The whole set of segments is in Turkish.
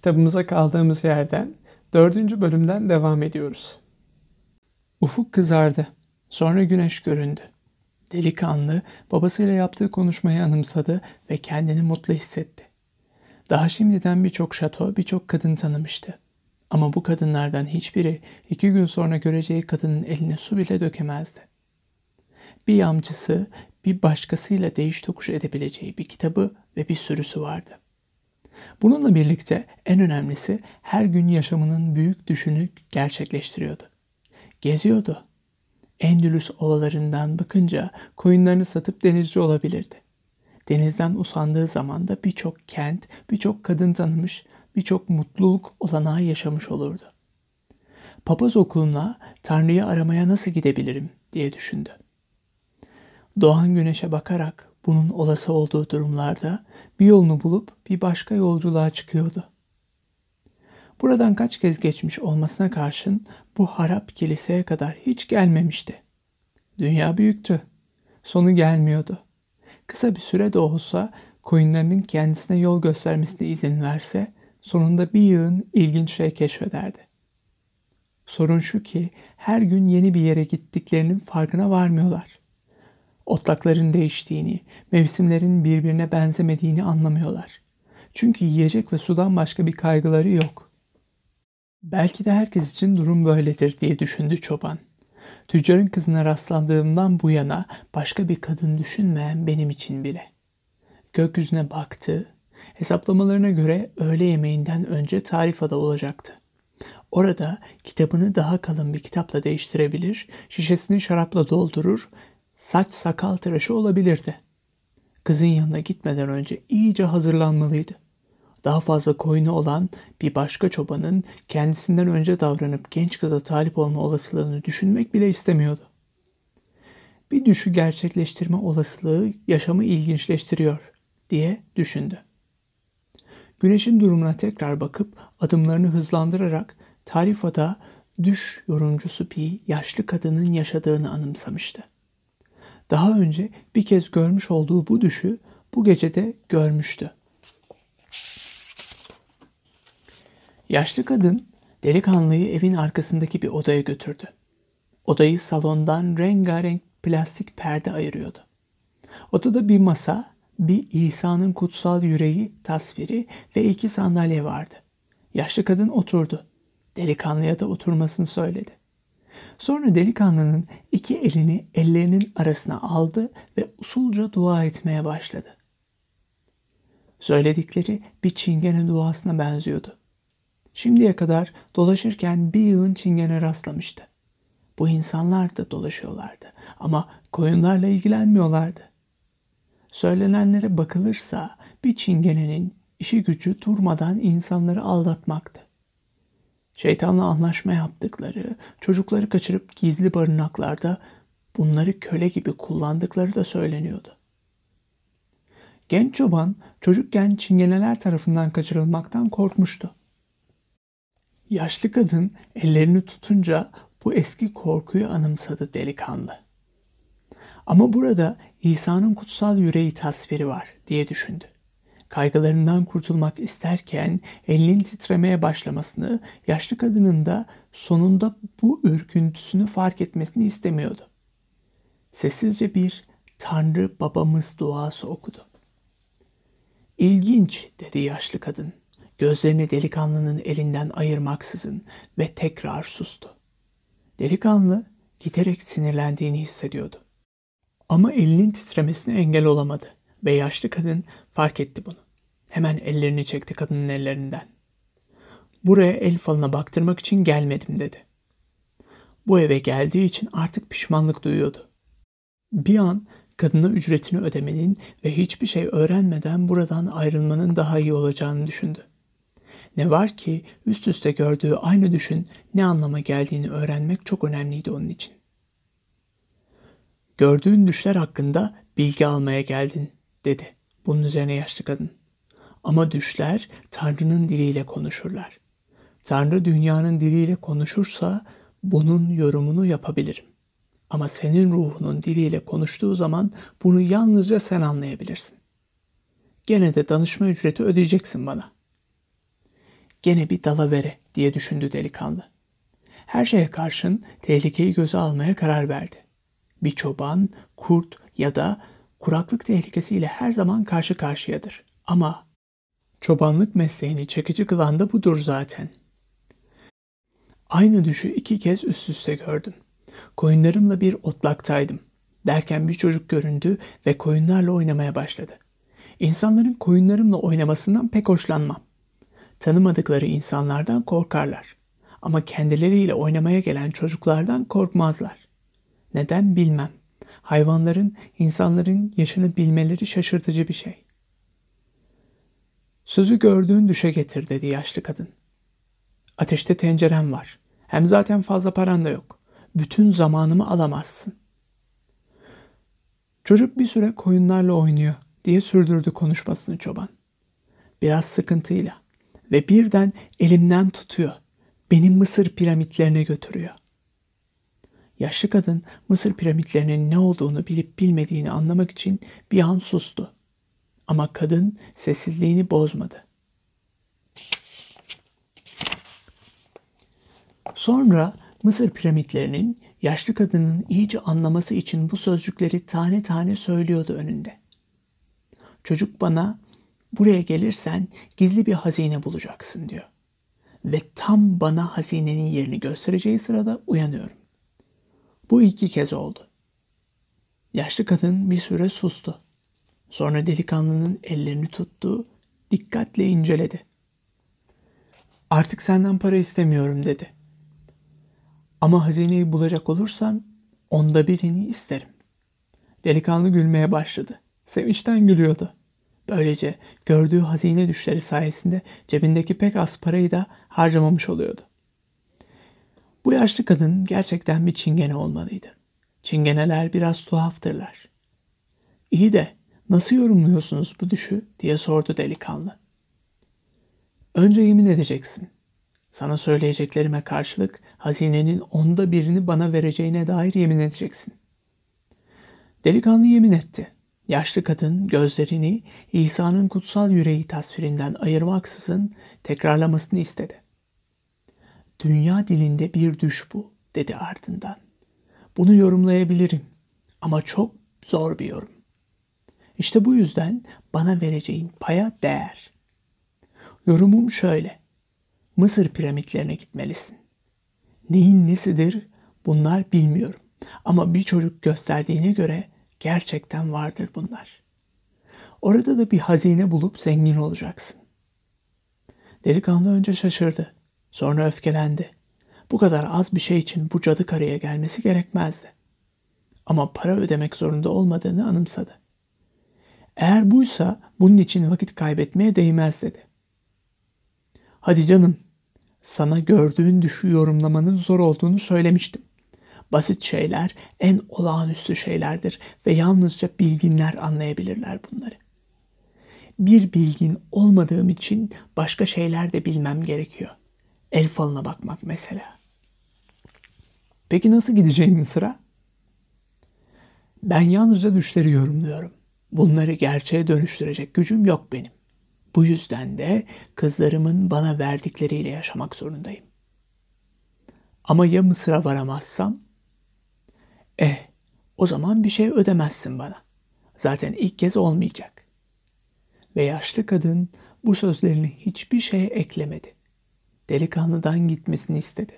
kitabımıza kaldığımız yerden dördüncü bölümden devam ediyoruz. Ufuk kızardı. Sonra güneş göründü. Delikanlı babasıyla yaptığı konuşmayı anımsadı ve kendini mutlu hissetti. Daha şimdiden birçok şato, birçok kadın tanımıştı. Ama bu kadınlardan hiçbiri iki gün sonra göreceği kadının eline su bile dökemezdi. Bir yamcısı, bir başkasıyla değiş tokuş edebileceği bir kitabı ve bir sürüsü vardı. Bununla birlikte en önemlisi her gün yaşamının büyük düşünü gerçekleştiriyordu. Geziyordu. Endülüs ovalarından bakınca koyunlarını satıp denizci olabilirdi. Denizden usandığı zaman da birçok kent, birçok kadın tanımış, birçok mutluluk olanağı yaşamış olurdu. Papaz okuluna Tanrı'yı aramaya nasıl gidebilirim diye düşündü. Doğan güneşe bakarak bunun olası olduğu durumlarda bir yolunu bulup bir başka yolculuğa çıkıyordu. Buradan kaç kez geçmiş olmasına karşın bu harap kiliseye kadar hiç gelmemişti. Dünya büyüktü. Sonu gelmiyordu. Kısa bir süre de olsa koyunlarının kendisine yol göstermesine izin verse sonunda bir yığın ilginç şey keşfederdi. Sorun şu ki her gün yeni bir yere gittiklerinin farkına varmıyorlar. Otlakların değiştiğini, mevsimlerin birbirine benzemediğini anlamıyorlar. Çünkü yiyecek ve sudan başka bir kaygıları yok. Belki de herkes için durum böyledir diye düşündü çoban. Tüccarın kızına rastlandığımdan bu yana başka bir kadın düşünmeyen benim için bile. Gökyüzüne baktı. Hesaplamalarına göre öğle yemeğinden önce tarifada olacaktı. Orada kitabını daha kalın bir kitapla değiştirebilir, şişesini şarapla doldurur, saç sakal tıraşı olabilirdi. Kızın yanına gitmeden önce iyice hazırlanmalıydı. Daha fazla koyunu olan bir başka çobanın kendisinden önce davranıp genç kıza talip olma olasılığını düşünmek bile istemiyordu. Bir düşü gerçekleştirme olasılığı yaşamı ilginçleştiriyor diye düşündü. Güneşin durumuna tekrar bakıp adımlarını hızlandırarak tarifada düş yorumcusu bir yaşlı kadının yaşadığını anımsamıştı. Daha önce bir kez görmüş olduğu bu düşü bu gecede görmüştü. Yaşlı kadın delikanlıyı evin arkasındaki bir odaya götürdü. Odayı salondan rengarenk plastik perde ayırıyordu. Odada bir masa, bir İsa'nın kutsal yüreği tasviri ve iki sandalye vardı. Yaşlı kadın oturdu. Delikanlıya da oturmasını söyledi. Sonra delikanlının iki elini ellerinin arasına aldı ve usulca dua etmeye başladı. Söyledikleri bir çingene duasına benziyordu. Şimdiye kadar dolaşırken bir yığın çingene rastlamıştı. Bu insanlar da dolaşıyorlardı ama koyunlarla ilgilenmiyorlardı. Söylenenlere bakılırsa bir çingenenin işi gücü durmadan insanları aldatmaktı. Şeytanla anlaşma yaptıkları, çocukları kaçırıp gizli barınaklarda bunları köle gibi kullandıkları da söyleniyordu. Genç çoban çocukken çingeneler tarafından kaçırılmaktan korkmuştu. Yaşlı kadın ellerini tutunca bu eski korkuyu anımsadı delikanlı. Ama burada İsa'nın kutsal yüreği tasviri var diye düşündü. Kaygılarından kurtulmak isterken elinin titremeye başlamasını, yaşlı kadının da sonunda bu ürküntüsünü fark etmesini istemiyordu. Sessizce bir Tanrı babamız duası okudu. İlginç dedi yaşlı kadın gözlerini delikanlının elinden ayırmaksızın ve tekrar sustu. Delikanlı giderek sinirlendiğini hissediyordu. Ama elinin titremesine engel olamadı ve yaşlı kadın fark etti bunu. Hemen ellerini çekti kadının ellerinden. Buraya el falına baktırmak için gelmedim dedi. Bu eve geldiği için artık pişmanlık duyuyordu. Bir an kadına ücretini ödemenin ve hiçbir şey öğrenmeden buradan ayrılmanın daha iyi olacağını düşündü. Ne var ki üst üste gördüğü aynı düşün ne anlama geldiğini öğrenmek çok önemliydi onun için. Gördüğün düşler hakkında bilgi almaya geldin dedi. Bunun üzerine yaşlı kadın. Ama düşler Tanrı'nın diliyle konuşurlar. Tanrı dünyanın diliyle konuşursa bunun yorumunu yapabilirim. Ama senin ruhunun diliyle konuştuğu zaman bunu yalnızca sen anlayabilirsin. Gene de danışma ücreti ödeyeceksin bana. gene bir dalavere diye düşündü delikanlı. Her şeye karşın tehlikeyi göze almaya karar verdi. Bir çoban, kurt ya da kuraklık tehlikesiyle her zaman karşı karşıyadır. Ama çobanlık mesleğini çekici kılan da budur zaten. Aynı düşü iki kez üst üste gördüm. Koyunlarımla bir otlaktaydım. Derken bir çocuk göründü ve koyunlarla oynamaya başladı. İnsanların koyunlarımla oynamasından pek hoşlanmam. Tanımadıkları insanlardan korkarlar. Ama kendileriyle oynamaya gelen çocuklardan korkmazlar. Neden bilmem. Hayvanların, insanların yaşını bilmeleri şaşırtıcı bir şey. Sözü gördüğün düşe getir dedi yaşlı kadın. Ateşte tencerem var. Hem zaten fazla paran da yok. Bütün zamanımı alamazsın. Çocuk bir süre koyunlarla oynuyor diye sürdürdü konuşmasını çoban. Biraz sıkıntıyla ve birden elimden tutuyor. Beni Mısır piramitlerine götürüyor. Yaşlı kadın Mısır piramitlerinin ne olduğunu bilip bilmediğini anlamak için bir an sustu. Ama kadın sessizliğini bozmadı. Sonra Mısır piramitlerinin yaşlı kadının iyice anlaması için bu sözcükleri tane tane söylüyordu önünde. Çocuk bana buraya gelirsen gizli bir hazine bulacaksın diyor. Ve tam bana hazinenin yerini göstereceği sırada uyanıyorum. Bu iki kez oldu. Yaşlı kadın bir süre sustu. Sonra delikanlının ellerini tuttu, dikkatle inceledi. Artık senden para istemiyorum dedi. Ama hazineyi bulacak olursan onda birini isterim. Delikanlı gülmeye başladı. Sevinçten gülüyordu. Böylece gördüğü hazine düşleri sayesinde cebindeki pek az parayı da harcamamış oluyordu. Bu yaşlı kadın gerçekten bir çingene olmalıydı. Çingeneler biraz tuhaftırlar. İyi de nasıl yorumluyorsunuz bu düşü diye sordu delikanlı. Önce yemin edeceksin. Sana söyleyeceklerime karşılık hazinenin onda birini bana vereceğine dair yemin edeceksin. Delikanlı yemin etti. Yaşlı kadın gözlerini İsa'nın kutsal yüreği tasvirinden ayırmaksızın tekrarlamasını istedi. Dünya dilinde bir düş bu dedi ardından. Bunu yorumlayabilirim ama çok zor bir yorum. İşte bu yüzden bana vereceğin paya değer. Yorumum şöyle. Mısır piramitlerine gitmelisin. Neyin nesidir bunlar bilmiyorum. Ama bir çocuk gösterdiğine göre gerçekten vardır bunlar. Orada da bir hazine bulup zengin olacaksın. Delikanlı önce şaşırdı. Sonra öfkelendi. Bu kadar az bir şey için bu cadı karıya gelmesi gerekmezdi. Ama para ödemek zorunda olmadığını anımsadı. Eğer buysa bunun için vakit kaybetmeye değmez dedi. Hadi canım, sana gördüğün düşü yorumlamanın zor olduğunu söylemiştim. Basit şeyler en olağanüstü şeylerdir ve yalnızca bilginler anlayabilirler bunları. Bir bilgin olmadığım için başka şeyler de bilmem gerekiyor. El falına bakmak mesela. Peki nasıl gideceğim Mısır'a? Ben yalnızca düşleri yorumluyorum. Bunları gerçeğe dönüştürecek gücüm yok benim. Bu yüzden de kızlarımın bana verdikleriyle yaşamak zorundayım. Ama ya Mısır'a varamazsam? Eh, o zaman bir şey ödemezsin bana. Zaten ilk kez olmayacak. Ve yaşlı kadın bu sözlerini hiçbir şeye eklemedi. Delikanlıdan gitmesini istedi.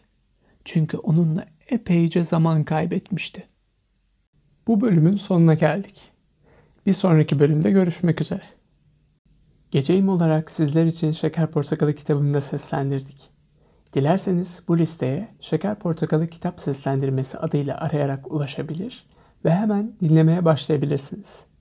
Çünkü onunla epeyce zaman kaybetmişti. Bu bölümün sonuna geldik. Bir sonraki bölümde görüşmek üzere. Geceyim olarak sizler için Şeker Portakalı kitabını da seslendirdik. Dilerseniz bu listeye Şeker Portakalı kitap seslendirmesi adıyla arayarak ulaşabilir ve hemen dinlemeye başlayabilirsiniz.